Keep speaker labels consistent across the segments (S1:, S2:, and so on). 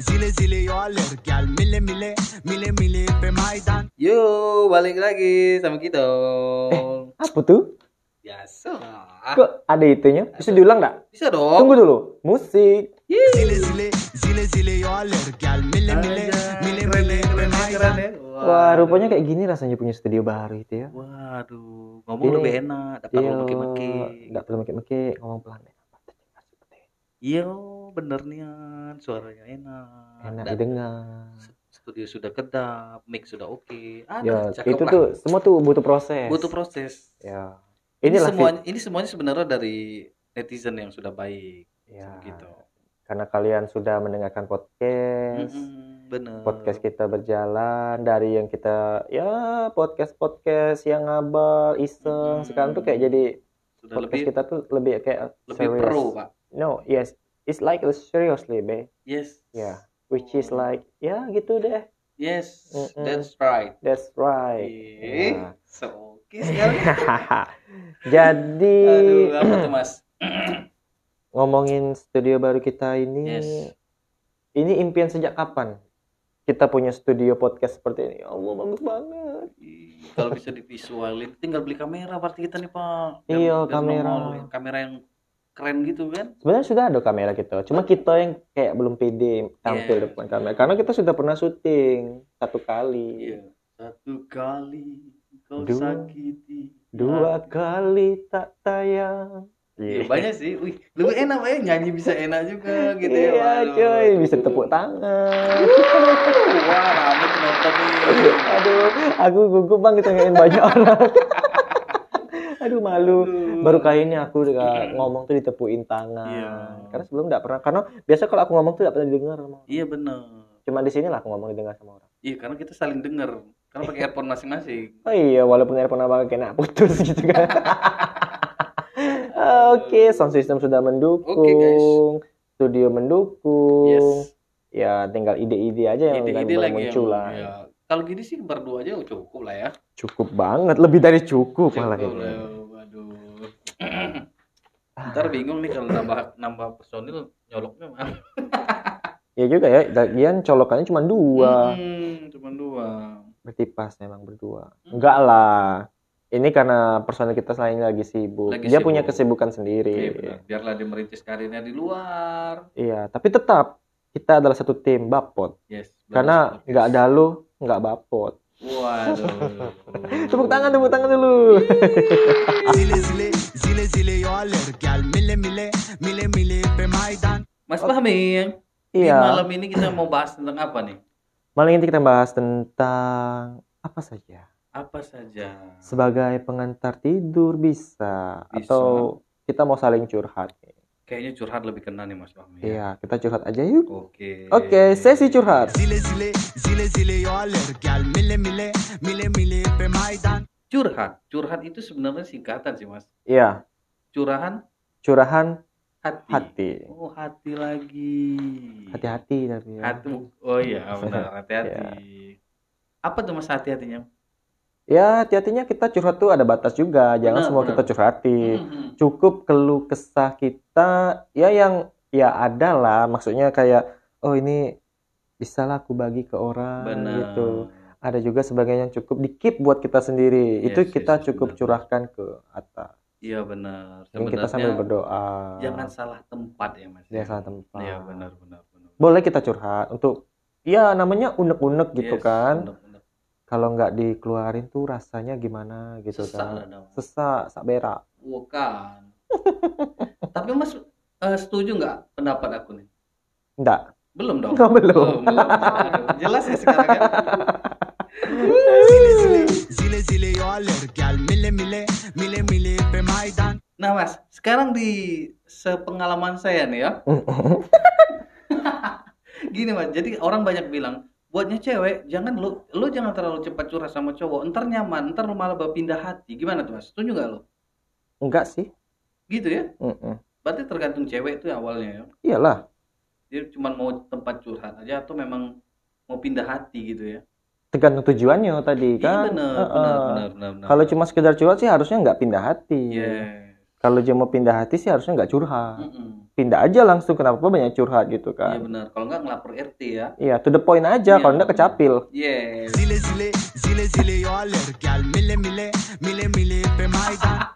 S1: Zile zile yo aler Gel mile mile Mile mile pe Maidan
S2: Yo, balik lagi sama kita.
S3: Apa tuh?
S2: Biasa.
S3: Kok ada itunya? Bisa diulang nggak?
S2: Bisa dong.
S3: Tunggu dulu. Musik.
S1: Zile zile Zile zile yo aler Gel mile mile Mile mile pe Maidan
S3: Wah, rupanya kayak gini rasanya punya studio baru itu ya.
S2: Waduh, ngomong
S3: Ini-
S2: lebih enak, tak perlu maki-maki.
S3: Nggak perlu maki-maki, ngomong pelan.
S2: Iya, bener nian, suaranya enak.
S3: Enak
S2: Dan
S3: didengar.
S2: studio sudah kedap, mic sudah oke.
S3: Ya,
S2: Aduh, cakep
S3: itu
S2: lah.
S3: tuh semua tuh butuh proses.
S2: butuh proses.
S3: Ya.
S2: Ini semuanya ini semuanya sebenarnya dari netizen yang sudah baik.
S3: Ya.
S2: gitu.
S3: Karena kalian sudah mendengarkan podcast.
S2: Mm-mm, bener.
S3: podcast kita berjalan dari yang kita ya podcast podcast yang ngabal iseng
S2: Hmm.
S3: sekarang tuh kayak jadi
S2: sudah
S3: podcast
S2: lebih
S3: kita tuh lebih kayak
S2: lebih
S3: serious.
S2: pro, Pak.
S3: no yes it's like a seriously be
S2: Yes.
S3: ya which is like ya gitu deh
S2: Yes,
S3: Mm-mm.
S2: that's right.
S3: that's right
S2: Eh,
S3: Ya.
S2: so sekali.
S3: jadi
S2: Aduh, apa tuh Mas?
S3: ngomongin studio baru kita ini
S2: Yes.
S3: ini impian sejak kapan kita punya studio podcast seperti ini ya Allah bagus banget
S2: Kalau bisa divisualin, tinggal beli kamera berarti kita nih Pak.
S3: Iya, kamera.
S2: kamera yang keren gitu kan?
S3: Sebenarnya sudah ada kamera kita, cuma kita yang kayak belum pede tampil
S2: Iya.
S3: depan kamera. Karena kita sudah pernah syuting satu kali,
S2: Iya. Satu kali kau
S3: Dua.
S2: sakiti.
S3: dua
S2: hati.
S3: kali tak tayang.
S2: Iya, banyak sih. Wih, lebih enak ya nyanyi bisa enak juga gitu ya.
S3: Iya, coy, bisa tepuk tangan.
S2: Wah, rame penonton nih.
S3: Aduh, aku gugup bang ditanyain banyak orang. Aduh malu.
S2: Aduh.
S3: Baru kali ini aku udah ngomong tuh ditepuin tangan.
S2: Iya.
S3: Karena sebelum nggak pernah. Karena biasa kalau aku ngomong tuh nggak pernah didengar sama.
S2: Iya bener.
S3: Cuma di sini lah aku ngomong didengar sama orang.
S2: Iya, karena kita saling denger. Karena pakai earphone masing-masing.
S3: Oh iya, walaupun earphone abang kena putus gitu kan. Oke, sound system sudah mendukung,
S2: Oke, guys.
S3: studio mendukung.
S2: Yes.
S3: Ya, tinggal ide-ide aja yang
S2: Ide-ide
S3: baru
S2: lagi
S3: muncul
S2: yang,
S3: lah.
S2: ya. Kalau gini sih berdua aja cukup lah ya.
S3: Cukup banget, lebih dari cukup, malah
S2: Cukup
S3: ini.
S2: lah. Ntar bingung nih kalau nambah nambah personil nyoloknya mah.
S3: Ya juga ya, lagian colokannya cuma dua.
S2: Hmm, cuma dua.
S3: Berarti pas memang berdua. Enggak lah. Ini karena personel kita selain lagi sibuk.
S2: Lagi
S3: Dia
S2: sibuk.
S3: punya kesibukan
S2: Iya,
S3: sendiri.
S2: benar. Biarlah dia merintis karirnya di luar.
S3: Iya, tapi tetap kita adalah satu tim Bapot.
S2: Yes.
S3: Karena nggak ada lu, nggak Bapot.
S2: Waduh.
S3: Tepuk tangan, tepuk tangan dulu.
S1: Zile zile Zile zile yo aler Gel mile mile Mile mile pe Maidan
S2: Mas Fahmi, di
S3: iya.
S2: malam ini kita mau bahas tentang apa nih?
S3: Malam ini kita bahas tentang apa saja.
S2: Apa saja?
S3: Sebagai pengantar tidur bisa,
S2: Bisa.
S3: atau kita mau saling curhat.
S2: Kayaknya curhat lebih kena nih Mas Fahmi.
S3: Iya, kita curhat aja yuk.
S2: Oke.
S3: Oke, sesi curhat.
S2: Curhat. Curhat itu sebenarnya singkatan sih Mas.
S3: Iya,
S2: Curahan
S3: curahan
S2: hati.
S3: hati.
S2: Oh, hati lagi.
S3: Hati-hati tapi ya.
S2: Hati. Oh iya, benar. Hati-hati.
S3: Iya.
S2: Apa tuh Mas hati-hatinya?
S3: Ya, hati-hatinya kita curhat tuh ada batas juga. Jangan
S2: Benar,
S3: semua
S2: benar.
S3: kita curhatin.
S2: Hmm.
S3: cukup keluh kesah kita ya yang ya ada lah maksudnya kayak oh ini bisa lah aku bagi ke orang
S2: Benar.
S3: gitu ada juga sebagian yang cukup dikip buat kita sendiri
S2: Yes,
S3: itu
S2: yes,
S3: kita
S2: yes,
S3: cukup
S2: benar.
S3: curahkan ke atas
S2: Iya benar.
S3: Ini kita sambil berdoa
S2: jangan salah tempat ya Mas.
S3: dia salah tempat
S2: Iya benar benar benar.
S3: boleh kita curhat untuk ya namanya unek-unek gitu
S2: Yes,
S3: kan
S2: benar-benar.
S3: Kalau nggak dikeluarin tuh rasanya gimana gitu
S2: Sesak
S3: kan
S2: dong.
S3: sesak sak berak
S2: Bukan. Tapi Mas eh, setuju nggak pendapat aku nih?
S3: enggak
S2: Belum dong.
S3: Nggak, belum.
S2: Oh, belum. Aduh, Jelas ya sekarang ya.
S1: Zile zile Zile zile yo aler Gel mile mile Mile mile pe Maidan
S2: Nah Mas, sekarang di sepengalaman saya nih ya. Gini Mas, jadi orang banyak bilang buatnya cewek jangan lu lu jangan terlalu cepat curhat sama cowok. Ntar nyaman ntar lu malah berpindah hati. Gimana tuh mas? Setuju nggak lo
S3: enggak sih.
S2: Gitu ya?
S3: Mm-mm.
S2: berarti tergantung cewek itu awalnya ya?
S3: Iyalah.
S2: Dia cuma mau tempat curhat aja atau memang mau pindah hati gitu ya?
S3: Tergantung tujuannya tadi
S2: iya
S3: kan?
S2: benar
S3: Heeh.
S2: benar benar benar benar.
S3: Kalau cuma sekedar curhat sih harusnya nggak pindah hati.
S2: Yes
S3: kalau dia mau pindah hati sih harusnya nggak curhat
S2: Mm-mm.
S3: pindah aja langsung kenapa banyak curhat gitu
S2: Iya
S3: kan
S2: benar. Kalau nggak ngelapor RT ya.
S3: iya to the point aja
S2: Iya.
S3: kalau enggak kecapil
S2: Yes.
S1: zile zile zile zile yo alergial mile mile mile mile pe maidan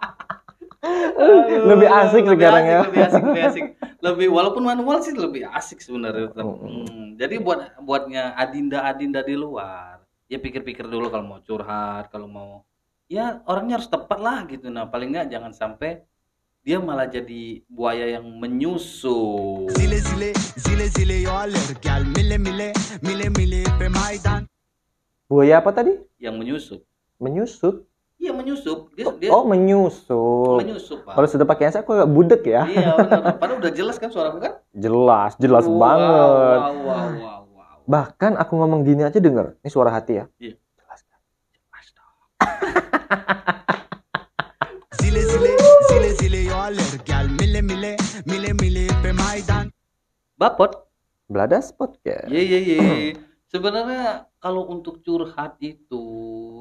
S2: Aduh,
S3: Lebih asik
S2: lebih
S3: sekarang
S2: asik,
S3: ya.
S2: Lebih asik, lebih asik. Lebih walaupun manual sih lebih asik sebenarnya.
S3: Mm.
S2: Hmm, Jadi buat buatnya adinda-adinda di luar, ya pikir-pikir dulu kalau mau curhat, kalau mau ya orangnya harus tepat lah gitu. Nah, paling nggak jangan sampai dia malah jadi buaya yang menyusup.
S1: zile zile zile zile yo mile mile mile mile pe maidan
S3: buaya apa tadi
S2: Yang menyusup.
S3: menyusut
S2: Iya menyusup. Dia dia
S3: oh menyusup
S2: menyusup, Pak.
S3: kalau sudah pakai saya aku agak budek ya
S2: Iya, benar. Padahal udah jelas kan suaraku kan?
S3: jelas jelas
S2: Wow,
S3: banget
S2: Wow, wow, wow, wow.
S3: bahkan aku ngomong gini aja denger ini suara hati ya
S2: Iya.
S3: jelas kan
S2: Jelas dong. Bapot.
S3: Bladas podcast
S2: Iya iya iya. Sebenarnya kalau untuk curhat itu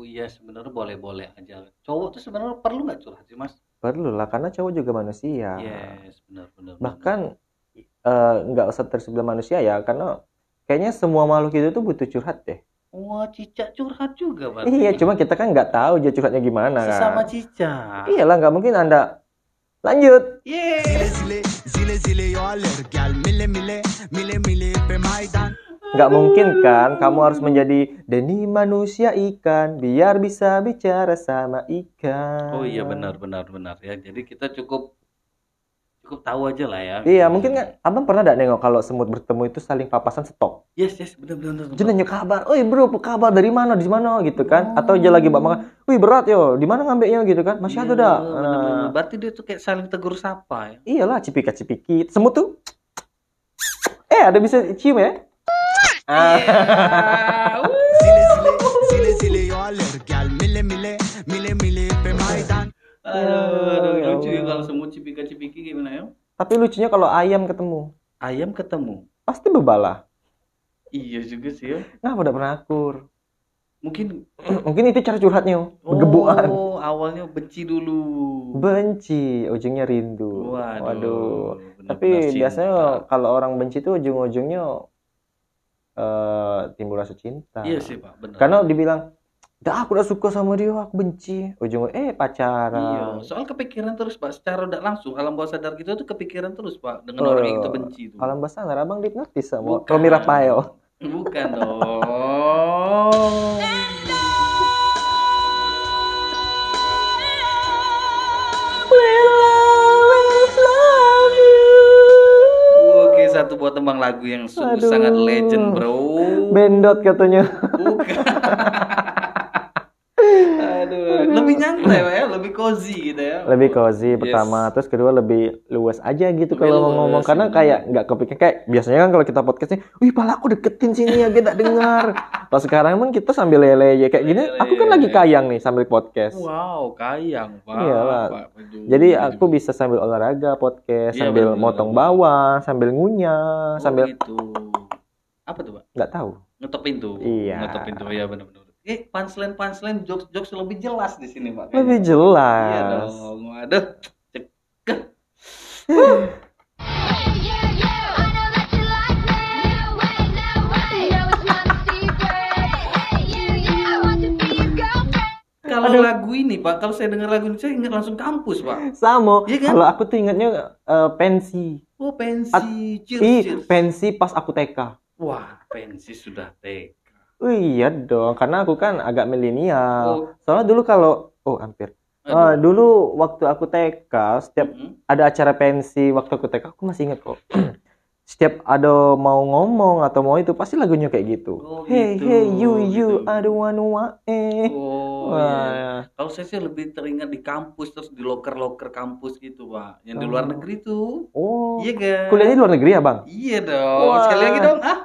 S2: ya sebenarnya boleh-boleh aja. Cowok tuh sebenarnya perlu nggak curhat sih mas?
S3: perlu lah karena cowok juga manusia
S2: Yes benar-benar.
S3: Iya. bahkan eh, nggak usah tersebelah manusia ya karena kayaknya semua makhluk itu tuh butuh curhat deh
S2: Wah cicak curhat juga berarti.
S3: iya cuma kita kan nggak tahu dia curhatnya gimana
S2: sesama
S3: kan
S2: cicak.
S3: iyalah nggak mungkin anda lanjut
S1: zile
S2: Yes.
S1: zile zile zile yo alergial mile mile mile mile pe maidan
S3: nggak mungkin kan kamu harus menjadi Denny manusia ikan biar bisa bicara sama ikan
S2: Oh iya benar benar benar ya. Jadi kita cukup cukup tahu aja lah ya.
S3: iya mungkin nggak abang pernah nggak nengok kalau semut bertemu itu saling papasan stop
S2: Yes yes benar benar. benar.
S3: Dia nanya kabar, oi bro, apa kabar dari mana, di mana gitu kan? Atau dia lagi bawa makan, wih berat yo, di mana ngambilnya gitu kan? Masih ada
S2: Iya,
S3: dah.
S2: benar-benar.
S3: Nah,
S2: Berarti dia tuh kayak saling tegur sapa ya.
S3: iyalah cipika cipiki, semut tuh. Eh ada bisa cium ya? Ah.
S2: Aduh, aduh,
S3: Ya
S2: lucu ya kalau semut cipika-cipiki gimana ya?
S3: Tapi lucunya kalau ayam ketemu,
S2: Ayam ketemu.
S3: pasti bebalah.
S2: Iya juga sih ya.
S3: Nah, udah pernah akur.
S2: Mungkin
S3: Mungkin itu cara curhatnya, begebuan.
S2: Oh, awalnya benci dulu.
S3: Benci, ujungnya rindu.
S2: Waduh.
S3: Waduh.
S2: benar-benar
S3: Tapi
S2: cinta.
S3: biasanya kalau orang benci tuh ujung-ujungnya eh timbul rasa cinta.
S2: Iya sih pak, benar.
S3: Karena dibilang, dah aku udah suka sama dia, aku benci. Ujungnya, eh
S2: Iya,
S3: pacaran.
S2: soal kepikiran terus pak, secara tidak langsung alam bawah sadar kita tuh kepikiran terus pak dengan
S3: Oh,
S2: orang yang kita benci itu.
S3: Alam bahasa Arab, abang dihipnotis sama. Romi Rafael.
S2: Bukan dong. Oke, satu buat tembang lagu yang sungguh
S3: Aduh.
S2: sangat legend, bro.
S3: Bendot katanya.
S2: Bukan. Aduh, lebih nyantai ya, lebih cozy gitu ya.
S3: Lebih cozy
S2: Yes.
S3: pertama, terus kedua lebih luas aja gitu kalau ngomong karena
S2: iya.
S3: kayak nggak kepikir kayak biasanya kan kalau kita podcastnya, wih pala aku deketin sini ya kita dengar. Pas sekarang emang kita sambil lele ya kayak gini, aku kan lagi kayang nih sambil podcast.
S2: Wow, kayang, Pak. Aduh,
S3: Jadi aku bisa sambil olahraga podcast,
S2: Iya,
S3: sambil
S2: bener.
S3: motong bawang, sambil ngunyah,
S2: Oh,
S3: sambil
S2: gitu. Apa tuh, Pak?
S3: nggak tahu.
S2: Ngetok pintu.
S3: Iya.
S2: Ngetok pintu. Iya, benar-benar. Eh, punchline punchline jokes jokes lebih jelas di sini, Pak.
S3: Lebih jelas.
S2: Iya dong. Waduh. Cekeh. Kalau
S3: Aduh.
S2: lagu ini, Pak, kalau saya dengar lagu ini saya ingat langsung kampus, Pak.
S3: Sama.
S2: Iya kan?
S3: Kalau aku tuh ingatnya eh, pensi.
S2: Oh, pensi.
S3: At-
S2: cheers, cheers.
S3: pensi pas aku TK.
S2: Wah, pensi sudah TK.
S3: Oh, iya dong, karena aku kan agak milenial.
S2: Oh.
S3: Soalnya dulu kalau oh hampir.
S2: Aduh.
S3: dulu waktu aku TK, setiap
S2: Mm-mm.
S3: ada acara pensi waktu aku TK, aku masih ingat kok. setiap ada mau ngomong atau mau itu pasti lagunya kayak gitu.
S2: Oh,
S3: hey
S2: gitu,
S3: hey you you
S2: gitu.
S3: I don't wanna eh.
S2: Oh,
S3: Wah,
S2: iya. Kalau saya sih lebih teringat di kampus terus di loker-loker kampus gitu, Pak. Yang di luar
S3: Oh.
S2: negeri tuh.
S3: Oh,
S2: Iya kan?
S3: kuliahnya di luar negeri ya bang?
S2: Iya dong.
S3: Wah.
S2: Sekali lagi dong. Ah.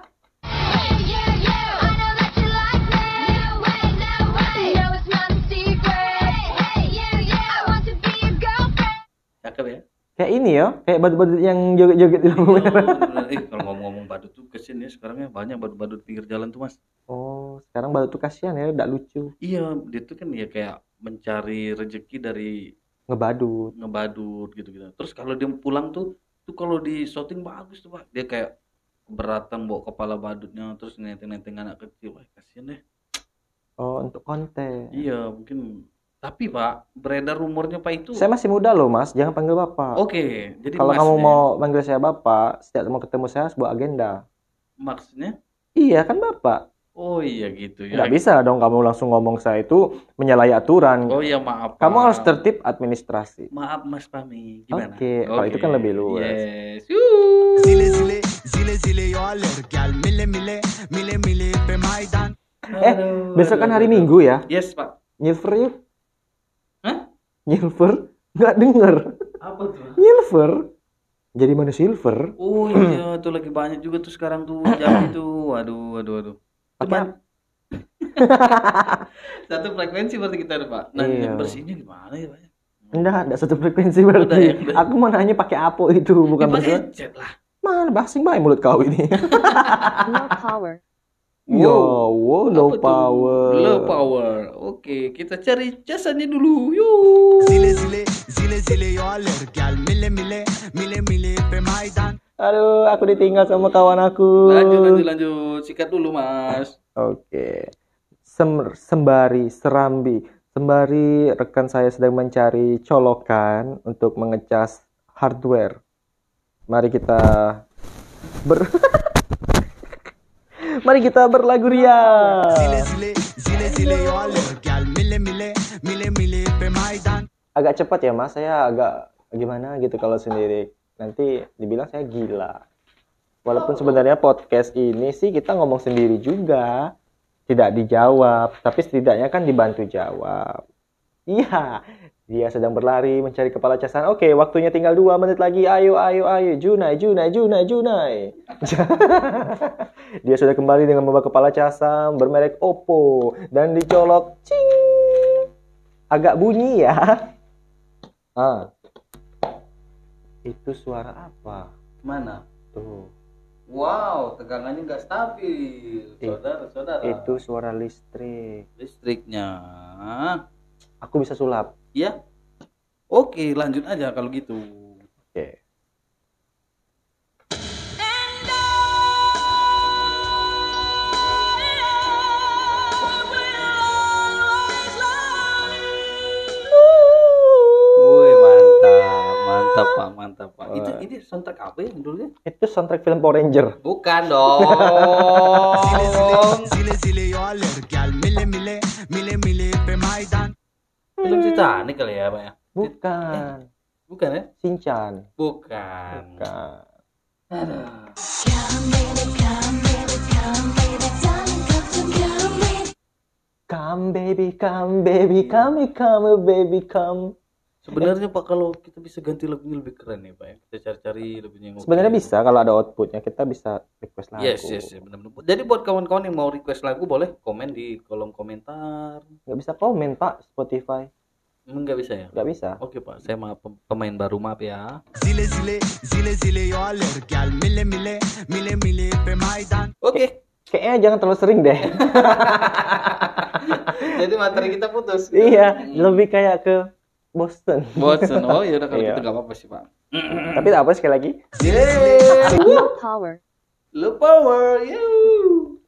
S3: Kayak ini ya, kayak badut-badut yang joget-joget di lampu
S2: Iya,
S3: merah.
S2: bener-bener. Eh, kalau ngomong-ngomong badut tuh kesian ya sekarang ya banyak badut-badut pinggir jalan tuh, Mas.
S3: Oh, sekarang badut tuh kasihan ya, udah lucu.
S2: Iya, dia tuh kan ya kayak mencari rezeki dari
S3: Ngebadut.
S2: ngebadut gitu-gitu. Terus kalau dia pulang tuh itu kalau di shooting bagus tuh pak dia kayak keberatan bawa kepala badutnya terus nenteng-nenteng anak kecil Wah, kasihan deh
S3: Oh, untuk konten.
S2: iya mungkin tapi pak beredar rumornya pak itu
S3: Saya masih muda loh, Mas. Jangan panggil Bapak.
S2: oke jadi
S3: Kalau kamu mau panggil saya Bapak, setiap mau ketemu saya harus bawa agenda.
S2: maksudnya
S3: Iya, kan Bapak.
S2: oh iya gitu ya
S3: Nggak bisa dong kamu langsung ngomong saya itu menyalahi aturan.
S2: oh iya maaf
S3: Kamu harus tertib administrasi.
S2: maaf mas Pami gimana
S3: Oke, kalau itu kan lebih luas.
S2: yes Yuh.
S1: zile zile zile zile yo alır gel mile mile mile mile pe maydan
S3: Eh, Besok kan hari. Minggu ya.
S2: yes pak
S3: Nyilver yuk.
S2: Hah?
S3: Nyilver? Nggak denger.
S2: apa tuh
S3: Nyilver? Jadi mana silver?
S2: Oh iya, tuh lagi banyak juga tuh sekarang tuh jam itu. Waduh, waduh, waduh. Cuman satu frekuensi berarti kita ada, Pak. Nah,
S3: Iya.
S2: yang bersihnya gimana ya, Pak?
S3: Enggak, enggak satu frekuensi
S2: Udah,
S3: berarti.
S2: ya, udah.
S3: Aku mau nanya pakai apa itu, bukan
S2: Ya, pakai headset lah.
S3: Mana basing baik mulut kau ini.
S4: Low power.
S3: Yo, wow, low
S2: Apa tuh?
S3: power.
S2: Low power. Oke, kita cari jasanya dulu. Yuk.
S1: zile zile zile zile yo alır gel mile mile mile mile pe maydan
S3: Aduh, aku ditinggal sama kawan aku.
S2: Lanjut, lanjut, lanjut. Sikat dulu, Mas.
S3: Oke. Sem- sembari serambi, sembari rekan saya sedang mencari colokan untuk mengecas hardware. Mari kita ber Mari kita berlagu ria. Agak cepat ya, Mas. Saya agak gimana gitu kalau sendiri. Nanti dibilang saya gila. Walaupun sebenarnya podcast ini sih kita ngomong sendiri juga. Tidak dijawab, tapi setidaknya kan dibantu jawab. Iya, dia sedang berlari mencari kepala casan. Oke, waktunya tinggal dua menit lagi. Ayo, ayo, ayo. Junai, Junai, Junai, Junai. dia sudah kembali dengan membawa kepala casam bermerek Oppo. Dan dicolok. Cing. Agak bunyi ya. Ah. Itu suara apa?
S2: Mana?
S3: Tuh.
S2: Wow, tegangannya nggak stabil. Saudara-saudara.
S3: Itu suara listrik.
S2: listriknya.
S3: Aku bisa sulap.
S2: Ya. Oke, lanjut aja kalau gitu.
S3: Oke.
S2: Woi, mantap, mantap Pak, mantap Pak. Itu ini soundtrack apa ya dulunya?
S3: Itu soundtrack film Power Ranger.
S2: Bukan dong. Film Titanic kali ya, Pak ya?
S3: Bukan.
S2: Bukan ya?
S3: Shinchan.
S2: Bukan.
S3: Bukan.
S2: Aduh.
S3: Come baby, come baby, come, come baby, come.
S2: Sebenarnya Pak kalau kita bisa ganti lagunya lebih keren ya, Pak ya. Kita cari-cari lagunya yang.
S3: Sebenarnya bisa kalau ada outputnya kita bisa request lagu.
S2: Yes, yes, yes, benar-benar. Jadi buat kawan-kawan yang mau request lagu boleh komen di kolom komentar.
S3: Nggak bisa komen Pak Spotify.
S2: Enggak bisa ya?
S3: Nggak bisa.
S2: Oke Pak, saya maaf pem- pemain baru maaf ya.
S1: zile zile zile zile yo alır gel mile mile mile mile pe maydan
S2: Oke.
S3: Kayaknya jangan terlalu sering deh.
S2: Jadi materi kita putus.
S3: iya,
S2: Hmm.
S3: lebih kayak ke Boston.
S2: Bosen. Oh ya udah kalau
S3: Iya.
S2: gitu nggak apa-apa sih Pak.
S3: Tapi apa sekali lagi.
S2: Yeay.
S4: Low power.
S2: Lu power, you.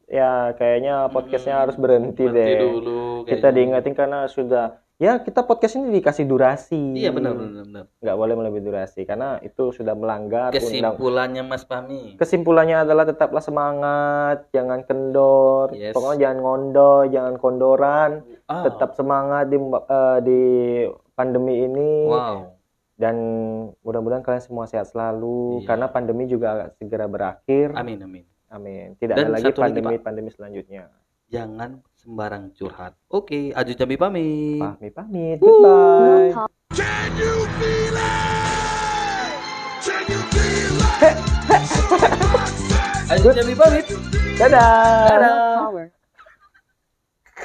S3: Ya, kayaknya podcastnya harus berhenti,
S2: Hmm. Berhenti
S3: deh.
S2: dulu.
S3: Kita diingetin karena sudah ya kita podcast ini dikasih durasi.
S2: Iya benar benar benar.
S3: Nggak boleh melebihi durasi karena itu sudah melanggar undang.
S2: Kesimpulannya Mas Pami.
S3: Kesimpulannya adalah tetaplah semangat, jangan kendor,
S2: Yes.
S3: pokoknya jangan ngondo, jangan kondoran,
S2: Ah,
S3: tetap semangat di eh, di pandemi ini
S2: Wow.
S3: dan mudah-mudahan kalian semua sehat selalu
S2: Iya.
S3: karena pandemi juga segera berakhir.
S2: Amin amin.
S3: Amin. Tidak
S2: Dan
S3: ada
S2: lagi
S3: pandemi-pandemi selanjutnya.
S2: Jangan sembarang curhat. Oke, Aju Jambi pamit.
S3: Pamit pamit. Goodbye.
S4: Low power.
S1: Can you feel it? Can you feel it?
S2: Aju Jambi pamit.
S3: Dadah.
S2: Dadah.